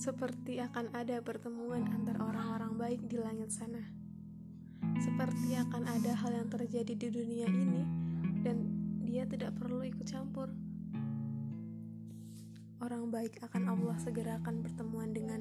Seperti akan ada pertemuan antar orang-orang baik di langit sana. Seperti akan ada hal yang terjadi di dunia ini dan dia tidak perlu ikut campur. Orang baik akan Allah segerakan pertemuan dengan.